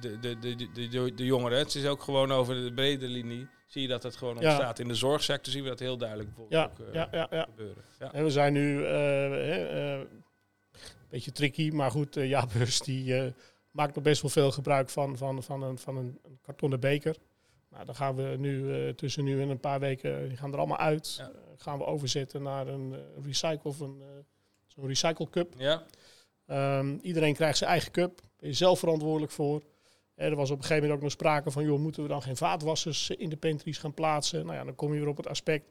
de, de, de, de, de, jongeren. Het is ook gewoon over de brede linie. Zie je dat het gewoon Ja. ontstaat. In de zorgsector zien we dat heel duidelijk bijvoorbeeld Ja, ook eh, ja, ja, ja. gebeuren. Ja. En we zijn nu eh, hè, eh, een beetje tricky, maar goed, uh, Jaarbeurs die eh, maakt nog best wel veel gebruik van, van, van, een, van een, een kartonnen beker. Nou, dan gaan we nu eh, tussen nu en een paar weken, die gaan er allemaal uit. Ja. Eh, gaan we overzetten naar een eh, recycle of een, eh, zo'n recycle cup. ja. Ehm, iedereen krijgt zijn eigen cup. Ben je zelf verantwoordelijk voor. Er was op een gegeven moment ook nog sprake van, joh, moeten we dan geen vaatwassers in de pantries gaan plaatsen? Nou ja, dan kom je weer op het aspect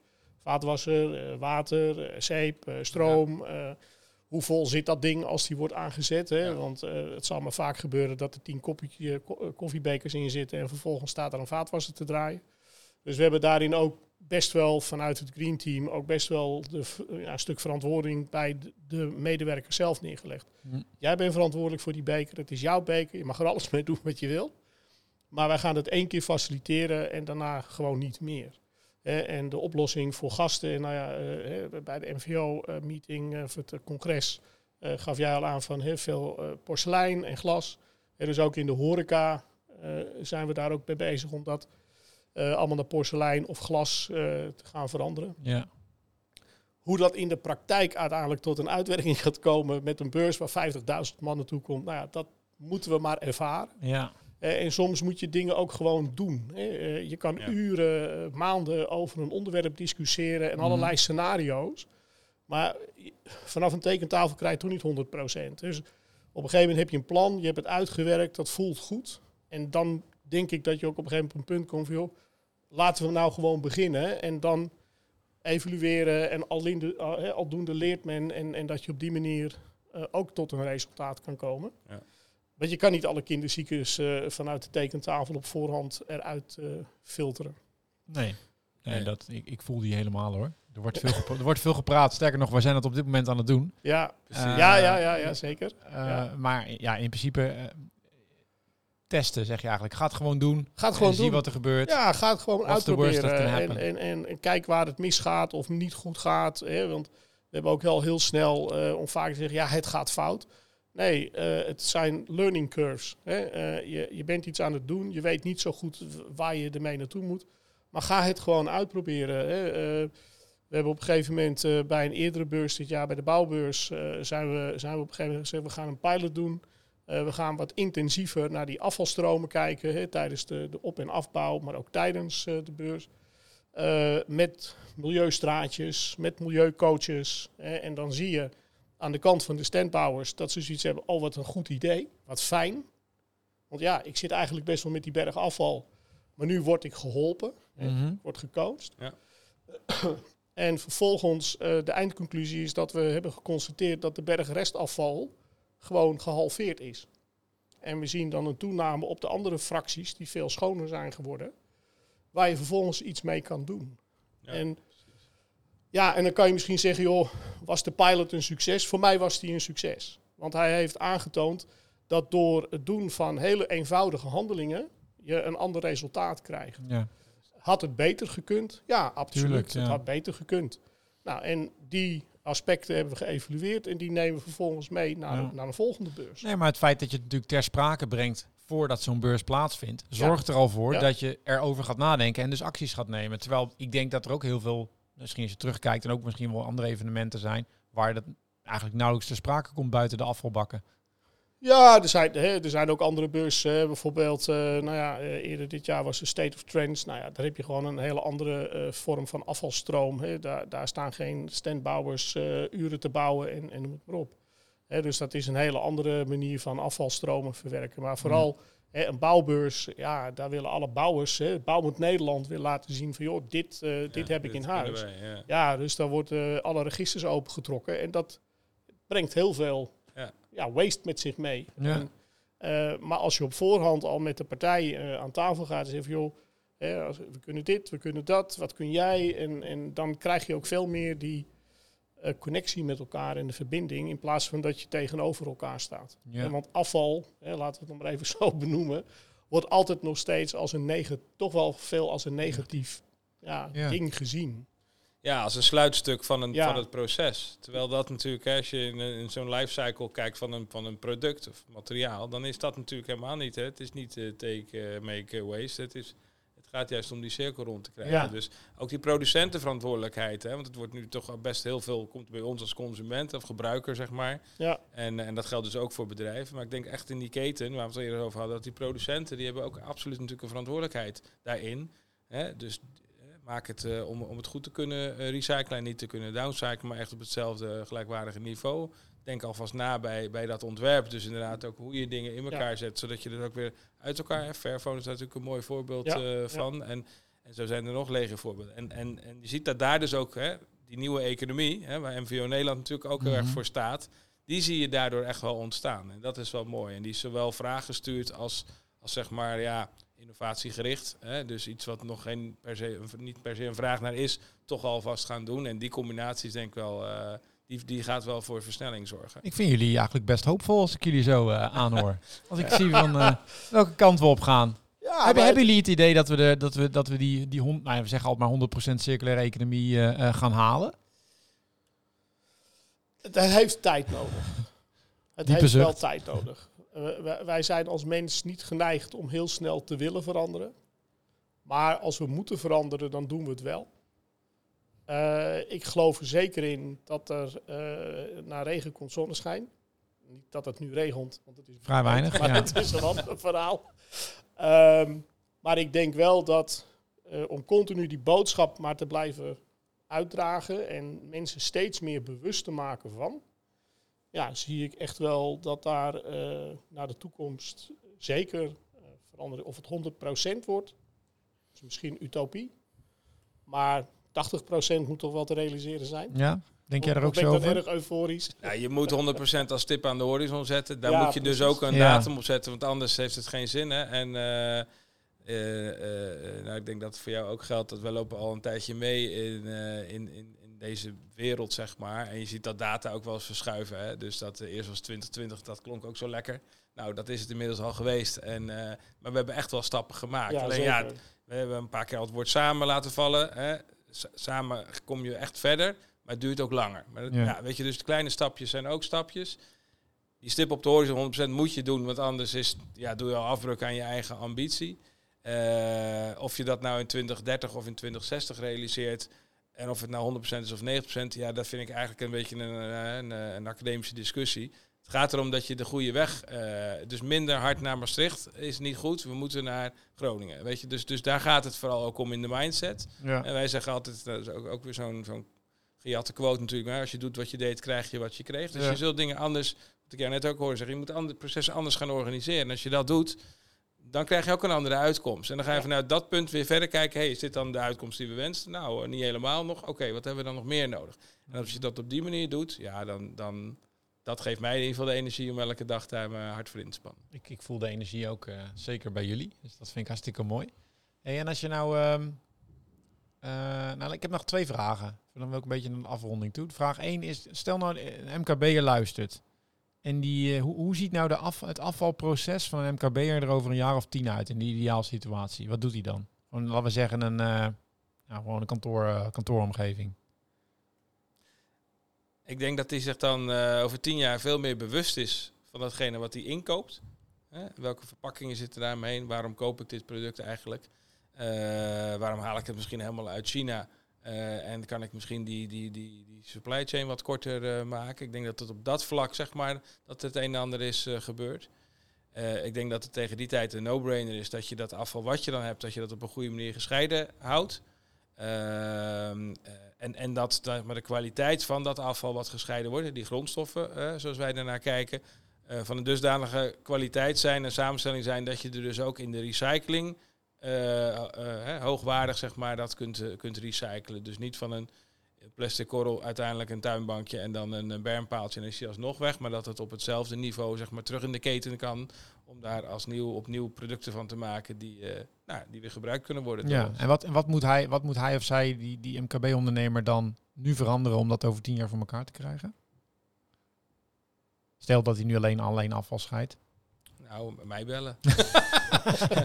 vaatwasser, eh, water, eh, zeep, eh, stroom. hoe vol zit dat ding als die wordt aangezet? Hè? Ja. Want het zal maar vaak gebeuren dat er tien koffiebekers in zitten en vervolgens staat er een vaatwasser te draaien. Dus we hebben daarin ook best wel vanuit het Green Team ook best wel de, v- ja, een stuk verantwoording bij de, de medewerker zelf neergelegd. Hm. Jij bent verantwoordelijk voor die beker. Het is jouw beker. Je mag er alles mee doen wat je wil. Maar wij gaan het één keer faciliteren en daarna gewoon niet meer. En de oplossing voor gasten, nou ja, eh, bij de MVO-meeting of het eh, congres eh, gaf jij al aan van heel veel eh, porselein en glas. En dus ook in de horeca eh, zijn we daar ook mee bezig om dat eh, allemaal naar porselein of glas eh, te gaan veranderen. Ja. Hoe dat in de praktijk uiteindelijk tot een uitwerking gaat komen met een beurs waar 50.000 man naartoe komt, nou ja, dat moeten we maar ervaren. Ja. Eh, en soms moet je dingen ook gewoon doen. hè. Eh, je kan Ja. uren, maanden over een onderwerp discussiëren en Mhm. allerlei scenario's. Maar vanaf een tekentafel krijg je toch niet 100%. Dus op een gegeven moment heb je een plan, je hebt het uitgewerkt, dat voelt goed. En dan denk ik dat je ook op een gegeven moment op een punt komt van, joh, laten we nou gewoon beginnen. En dan evalueren en aldoende, al- hè, aldoende leert men. En, en dat je op die manier eh, ook tot een resultaat kan komen. Ja. Want je kan niet alle kinderziektes eh, vanuit de tekentafel op voorhand eruit eh, filteren. Nee. Nee, Nee. Dat, ik, ik voel die helemaal hoor. Er wordt, veel gepra- er wordt veel gepraat. Sterker nog, wij zijn het op dit moment aan het doen. Ja. Eh, ja, ja, ja, ja, zeker. Eh, Ja. Maar ja, in principe eh, testen zeg je eigenlijk. Ga het gewoon doen. Ga het en gewoon zie doen. wat er gebeurt. Ja, ga het gewoon uitproberen. En, en, en, en kijk waar het misgaat of niet goed gaat. Hè? Want we hebben ook wel heel snel eh, om vaak te zeggen, ja, het gaat fout. Nee, eh, het zijn learning curves. Hè? Eh, je, je bent iets aan het doen, je weet niet zo goed waar je ermee naartoe moet. Maar ga het gewoon uitproberen. Hè? We hebben op een gegeven moment bij een eerdere beurs dit jaar, bij de bouwbeurs, zijn, we, zijn we op een gegeven moment gezegd, we gaan een pilot doen. Eh, we gaan wat intensiever naar die afvalstromen kijken hè, tijdens de, de op- en afbouw, maar ook tijdens eh, de beurs. Eh, met milieustraatjes, met milieucoaches. Hè, en dan zie je aan de kant van de standbouwers dat ze zoiets hebben, oh wat een goed idee, wat fijn. Want ja, ik zit eigenlijk best wel met die berg afval, maar nu word ik geholpen, hè, Mhm. word gecoacht. Ja. en vervolgens, eh, de eindconclusie is dat we hebben geconstateerd dat de berg restafval gewoon gehalveerd is. En we zien dan een toename op de andere fracties die veel schoner zijn geworden, waar je vervolgens iets mee kan doen. Ja, en, ja, en dan kan je misschien zeggen, joh, was de pilot een succes? Voor mij was die een succes. Want hij heeft aangetoond dat door het doen van hele eenvoudige handelingen je een ander resultaat krijgt. Ja. Had het beter gekund? Ja, absoluut. Tuurlijk, ja. Het had beter gekund. Nou, en die aspecten hebben we geëvalueerd en die nemen we vervolgens mee naar, Ja. naar een volgende beurs. Nee, maar het feit dat je het natuurlijk ter sprake brengt voordat zo'n beurs plaatsvindt, zorgt er al voor Ja. dat je erover gaat nadenken en dus acties gaat nemen. Terwijl ik denk dat er ook heel veel, misschien als je terugkijkt en ook misschien wel andere evenementen zijn, waar dat eigenlijk nauwelijks ter sprake komt buiten de afvalbakken. Ja, er zijn, hè, er zijn ook andere beurzen. hè. Bijvoorbeeld, eh, nou ja, eh, eerder dit jaar was de State of Trends. Nou ja, daar heb je gewoon een hele andere eh, vorm van afvalstroom. Hè. Daar, daar staan geen standbouwers uren te bouwen en, en noem het maar op. Hè, dus dat is een hele andere manier van afvalstromen verwerken. Maar vooral hè, een bouwbeurs, ja, daar willen alle bouwers, hè, Bouwend Nederland wil laten zien van, joh, dit, dit heb ik in huis. wij, ja. Ja, dus daar worden alle registers opengetrokken. En dat brengt heel veel Ja. waste met zich mee. Ja. En, eh, maar als je op voorhand al met de partij eh, aan tafel gaat en zegt van, joh, hè, we kunnen dit, we kunnen dat, wat kun jij? En, en dan krijg je ook veel meer die eh, connectie met elkaar en de verbinding, in plaats van dat je tegenover elkaar staat. Ja. Want afval, hè, laten we het nog maar even zo benoemen, wordt altijd nog steeds als een negatief, toch wel veel als een negatief ja, Ja. ding gezien. Ja, als een sluitstuk van, een, Ja. van het proces. Terwijl dat natuurlijk, hè, als je in, een- in zo'n lifecycle kijkt van een, van een product of materiaal, dan is dat natuurlijk helemaal niet. Hè. Het is niet eh, take, eh, make, eh, waste. Het, is, het gaat juist om die cirkel rond te krijgen. Ja. Dus ook die producentenverantwoordelijkheid. Hè, want het wordt nu toch best heel veel, komt bij ons als consument of gebruiker, zeg maar. Ja. En, en dat geldt dus ook voor bedrijven. Maar ik denk echt in die keten, waar we het eerder over hadden, dat die producenten, die hebben ook absoluut natuurlijk een verantwoordelijkheid daarin. Hè? Dus eh, maak het eh, om, om het goed te kunnen eh, recyclen en niet te kunnen downcyclen, maar echt op hetzelfde gelijkwaardige niveau. Denk alvast na bij, bij dat ontwerp. Dus inderdaad ook hoe je dingen in elkaar zet, zodat je er ook weer uit elkaar hebt. Fairphone is natuurlijk een mooi voorbeeld Ja, eh, ja. van. En, en zo zijn er nog legio voorbeelden. En, en, en je ziet dat daar dus ook hè, die nieuwe economie, hè, waar MVO Nederland natuurlijk ook heel erg Mhm. voor staat, die zie je daardoor echt wel ontstaan. En dat is wel mooi. En die is zowel vraaggestuurd als, als zeg maar ja, innovatiegericht. Hè? Dus iets wat nog geen per se, niet per se een vraag naar is, toch alvast gaan doen. En die combinatie is denk ik wel, eh, die, die gaat wel voor versnelling zorgen. Ik vind jullie eigenlijk best hoopvol als ik jullie zo eh, aanhoor. Als ik zie van eh, welke kant we op gaan. Ja, hebben, hebben jullie het idee dat we, de, dat we, dat we die, die hond, nou, ja, we zeggen altijd maar 100% circulaire economie gaan halen? Het heeft tijd nodig. Het Diepe heeft wel zucht. tijd nodig. Eh, wij, zijn als mens niet geneigd om heel snel te willen veranderen. Maar als we moeten veranderen, dan doen we het wel. Eh, ik geloof er zeker in dat er eh na regen komt zonneschijn. Niet dat het nu regent, want het is Vrij weinig, maar ja. het is een ander verhaal. Ehm, maar ik denk wel dat om continu die boodschap maar te blijven uitdragen en mensen steeds meer bewust te maken van, ja, zie ik echt wel dat daar eh, naar de toekomst zeker eh, veranderen. Of het 100% wordt, is misschien utopie, maar 80% moet toch wel te realiseren zijn. Ja? Denk jij er ook ben zo ik dan over? erg euforisch? Ja, je moet 100% als tip aan de horizon zetten. Daar Ja, moet je dus ook een Ja. datum op zetten, want anders heeft het geen zin. Hè? En eh, eh, eh, nou, ik denk dat het voor jou ook geldt dat we lopen al een tijdje mee in, eh, in, in, in deze wereld, zeg maar. En je ziet dat data ook wel eens verschuiven. Hè? Dus dat eh, eerst was 2020, dat klonk ook zo lekker. Nou, dat is het inmiddels al geweest. En, eh, maar we hebben echt wel stappen gemaakt. Ja, Alleen ja, we hebben een paar keer al het woord samen laten vallen. Hè? Samen kom je echt verder, maar het duurt ook langer. Maar dat- Ja. ja. weet je, dus de kleine stapjes zijn ook stapjes. Die stip op de horizon 100% moet je doen, want anders is, ja, doe je al afbreuk aan je eigen ambitie. Eh, of je dat nou in 2030 of in 2060 realiseert, en of het nou 100% is of 90%, ja, dat vind ik eigenlijk een beetje een, eh, een, een, een academische discussie. Het gaat erom dat je de goede weg, eh, dus minder hard naar Maastricht is niet goed. We moeten naar Groningen. Weet je, dus, dus daar gaat het vooral ook om in de mindset. Ja. En wij zeggen altijd, dat is ook, ook weer zo'n zo'n gejatte quote natuurlijk, maar als je doet wat je deed, krijg je wat je kreeg. Dus Ja. je zult dingen anders, wat ik jou net ook hoorde zeggen, je moet andere processen anders gaan organiseren. En als je dat doet, dan krijg je ook een andere uitkomst. En dan ga je vanuit dat punt weer verder kijken, hey, is dit dan de uitkomst die we wensen? Nou, eh, niet helemaal nog. Oké, wat hebben we dan nog meer nodig? En als je dat op die manier doet, ja, dan, dan dat geeft mij in ieder geval de energie om elke dag daar mijn hart voor in te spannen. Ik, ik voel de energie ook eh, zeker bij jullie. Dus dat vind ik hartstikke mooi. Hey, en als je nou... ehm, eh, nou, ik heb nog twee vragen. Dan wil ik een beetje een afronding toe. Vraag 1 is, stel nou een MKB'er luistert. En die, eh, hoe, hoe ziet nou de af, het afvalproces van een MKB'er er over een jaar of tien uit in die ideaalsituatie? Wat doet hij dan? Gewoon, laten we zeggen, een, eh, gewoon een kantoor, eh, kantooromgeving. Ik denk dat hij zich dan over tien jaar veel meer bewust is van datgene wat hij inkoopt. Welke verpakkingen zitten daarmee? Waarom koop ik dit product eigenlijk? Waarom haal ik het misschien helemaal uit China? Eh, en kan ik misschien die, die, die, die supply chain wat korter eh, maken? Ik denk dat het op dat vlak, zeg maar, dat het een en ander is eh, gebeurd. Ik denk dat het tegen die tijd een no-brainer is dat je dat afval wat je dan hebt, dat je dat op een goede manier gescheiden houdt. Ehm, eh, en, en dat, maar de kwaliteit van dat afval wat gescheiden wordt, die grondstoffen, zoals wij daarnaar kijken, van een dusdanige kwaliteit zijn en samenstelling zijn dat je er dus ook in de recycling eh, eh, hoogwaardig zeg maar dat kunt, eh, kunt recyclen. Dus niet van een plastic korrel uiteindelijk een tuinbankje en dan een, bermpaaltje en is die alsnog weg, maar dat het op hetzelfde niveau zeg maar terug in de keten kan om daar als nieuw opnieuw producten van te maken die, nou, die weer gebruikt kunnen worden. Ja, ons. en wat, en wat, moet hij, wat moet hij of zij, die, die MKB-ondernemer, dan nu veranderen om dat over tien jaar voor elkaar te krijgen? Stel dat hij nu alleen, alleen afval scheidt. Nou, mij bellen.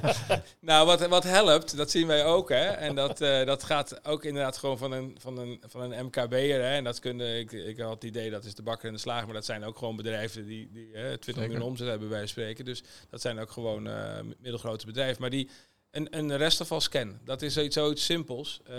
nou, wat, wat helpt, dat zien wij ook. Hè? En dat, eh, dat gaat ook inderdaad gewoon van een, van een, van een MKB'er. Hè? En dat kunnen, ik, ik had het idee dat is de bakker en de slager, maar dat zijn ook gewoon bedrijven die, die hè, 20 miljoen omzet hebben bij spreken. Dus dat zijn ook gewoon eh, middelgrote bedrijven. Maar die een, een restafvalscan, dat is zoiets, zoiets simpels. Eh,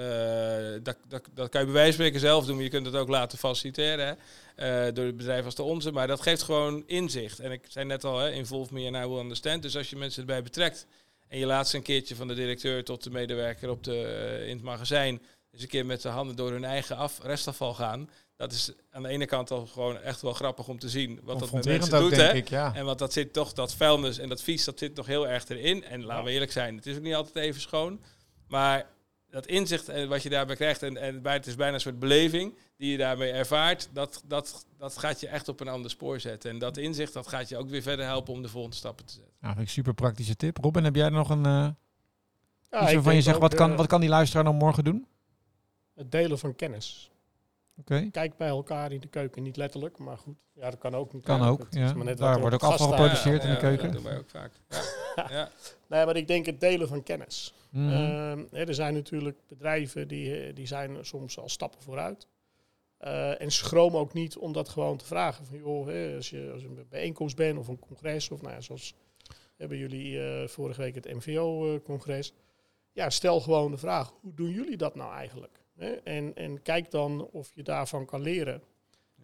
dat, dat, dat kan je bij wijze van spreken zelf doen, maar je kunt het ook laten faciliteren. Eh, door het bedrijf als de onze. Maar dat geeft gewoon inzicht. En ik zei net al, hè, involve me and I will understand. Dus als je mensen erbij betrekt en je laat ze een keertje van de directeur tot de medewerker op de, eh, in het magazijn eens een keer met de handen door hun eigen af, restafval gaan. Dat is aan de ene kant al gewoon echt wel grappig om te zien wat dat met mensen ook, doet. denk Hè? ik, ja. En want dat zit toch, dat vuilnis en dat vies, dat zit nog heel erg erin. En laten we eerlijk zijn, het is ook niet altijd even schoon. Maar dat inzicht en wat je daarbij krijgt, en, en bij- het is bijna een soort beleving die je daarmee ervaart, dat, dat, dat gaat je echt op een ander spoor zetten. En dat inzicht, dat gaat je ook weer verder helpen om de volgende stappen te zetten. Nou, vind ik super praktische tip. Robin, heb jij er nog een... eh Ja, iets waarvan je zegt, ook, wat kan, eh, wat kan die luisteraar dan morgen doen? Het delen van kennis. Oké, Kijk bij elkaar in de keuken, niet letterlijk, maar goed. Ja, dat kan ook niet. kan ook. Het is Ja. maar net Daar er wordt ook afval geproduceerd in de keuken. dat doen wij ook vaak. Ja. ja. Nee, maar ik denk het delen van kennis. Mhm. Ehm, hè, er zijn natuurlijk bedrijven die, eh, die zijn soms al stappen vooruit. Eh, en schroom ook niet om dat gewoon te vragen. Van, joh, hè, als, je, als je een bijeenkomst bent of een congres, of nou ja, zoals hebben jullie eh, vorige week het MVO-congres. ja, stel gewoon de vraag, hoe doen jullie dat nou eigenlijk? Hè? En, en kijk dan of je daarvan kan leren.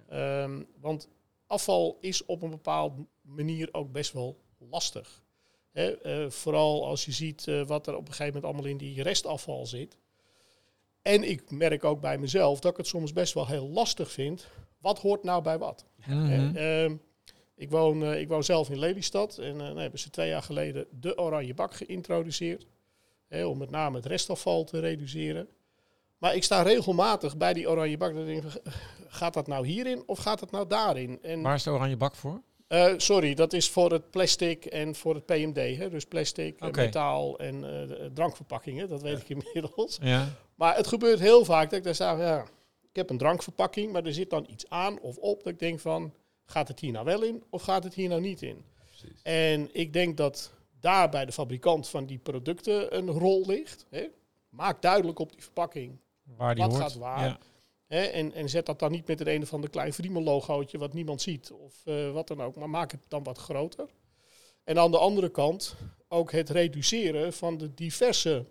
Ehm, want afval is op een bepaalde manier ook best wel lastig. Hè, eh, vooral als je ziet eh, wat er op een gegeven moment allemaal in die restafval zit. En ik merk ook bij mezelf dat ik het soms best wel heel lastig vind. Wat hoort nou bij wat? Mhm. Ehm, ik, woon, eh, ik woon zelf in Lelystad en eh, dan hebben ze twee jaar geleden de oranje bak geïntroduceerd. Hè, om met name het restafval te reduceren. Maar ik sta regelmatig bij die oranje bak. en denk, ik, gaat dat nou hierin of gaat dat nou daarin? En Waar is de oranje bak voor? eh, sorry, dat is voor het plastic en voor het PMD. Hè? Dus plastic, eh, metaal en eh, drankverpakkingen. Dat weet ik inmiddels. Ja. Maar het gebeurt heel vaak dat ik daar sta, ja, ik heb een drankverpakking, maar er zit dan iets aan of op dat ik denk van, gaat het hier nou wel in of gaat het hier nou niet in? Precies. En ik denk dat daar bij de fabrikant van die producten een rol ligt. Hè? Maak duidelijk op die verpakking Waar die Wat hoort. gaat waar? Ja. Hè, en, en zet dat dan niet met het een of ander klein Vriemel logootje wat niemand ziet of eh, wat dan ook, maar maak het dan wat groter. En aan de andere kant ook het reduceren van de diverse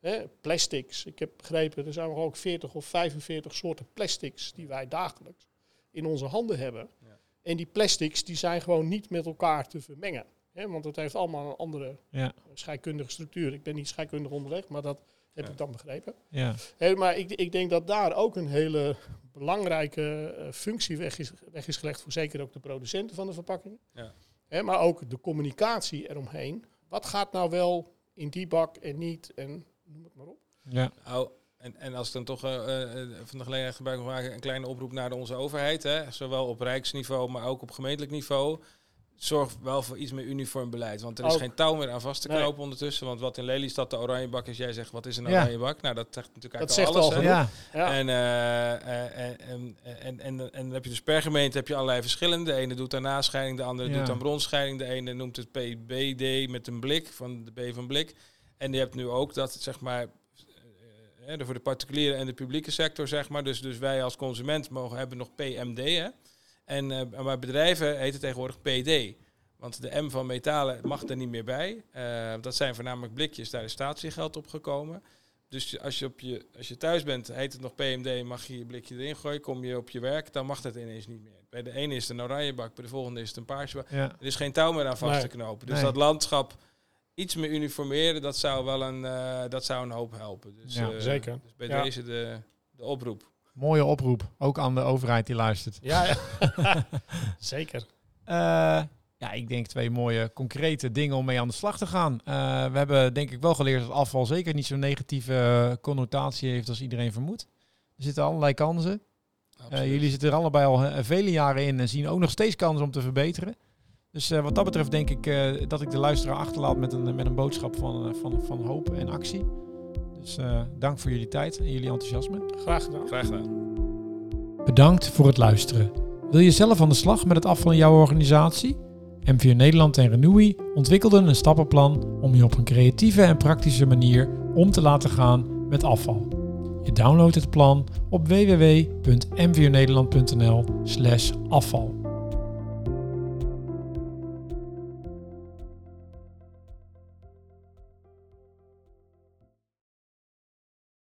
hè, plastics. Ik heb begrepen, er zijn nog ook 40 of 45 soorten plastics die wij dagelijks in onze handen hebben. Ja. En die plastics die zijn gewoon niet met elkaar te vermengen. Hè, want het heeft allemaal een andere Ja. scheikundige structuur. Ik ben niet scheikundig onderlegd, maar dat heb Ja. ik dan begrepen. Ja. Maar ik, ik denk dat daar ook een hele belangrijke eh, functie weg is, weg is gelegd voor zeker ook de producenten van de verpakkingen. Ja. Hè, maar ook de communicatie eromheen. Wat gaat nou wel in die bak en niet en noem het maar op. Ja. Nou, en, en als ik dan toch eh, eh, van de gelegenheid gebruik mag maken, een kleine oproep naar onze overheid. Hè, zowel op rijksniveau, maar ook op gemeentelijk niveau. Zorg wel voor iets meer uniform beleid. Want er is Ook. geen touw meer aan vast te Nee. knopen ondertussen. Want wat in Lelystad de oranjebak is, jij zegt wat is een Ja. oranjebak? Nou, dat zegt natuurlijk Dat eigenlijk zegt al alles. al. Ja. En, eh, eh, en, en, en, en, en dan heb je dus per gemeente heb je allerlei verschillende. De ene doet aan nascheiding, de andere Ja. doet aan bronscheiding. De ene noemt het PBD met een blik, van de B van blik. En je hebt nu ook dat, het, zeg maar, eh, eh, voor de particuliere en de publieke sector, zeg maar. Dus, dus wij als consument mogen hebben nog PMD, hè. En eh, bij bedrijven heet het tegenwoordig PD. Want de M van metalen mag er niet meer bij. Eh, dat zijn voornamelijk blikjes, daar is statiegeld op gekomen. Dus als je, op je, als je thuis bent, heet het nog PMD, mag je je blikje erin gooien. Kom je op je werk, dan mag dat ineens niet meer. Bij de ene is het een oranje bak, bij de volgende is het een paarse bak. ja. Er is geen touw meer aan vast Nee. te knopen. Dus Nee. dat landschap iets meer uniformeren, dat zou wel een, eh, dat zou een hoop helpen. Dus, Ja, eh, zeker. Dus bij Ja. deze de, de oproep. Mooie oproep. Ook aan de overheid die luistert. Ja, ja. zeker. Eh, ja, ik denk twee mooie concrete dingen om mee aan de slag te gaan. Eh, we hebben denk ik wel geleerd dat afval zeker niet zo'n negatieve eh, connotatie heeft als iedereen vermoedt. Er zitten allerlei kansen. Jullie zitten er allebei al vele jaren in en zien ook nog steeds kansen om te verbeteren. Dus wat dat betreft denk ik dat ik de luisteraar achterlaat met een, met een boodschap van, van, van hoop en actie. Dus eh, dank voor jullie tijd en jullie enthousiasme. Graag gedaan. Graag gedaan. Bedankt voor het luisteren. Wil je zelf aan de slag met het afval in jouw organisatie? MVO Nederland en Renewi ontwikkelden een stappenplan om je op een creatieve en praktische manier om te laten gaan met afval. Je downloadt het plan op www.mvonederland.nl/afval.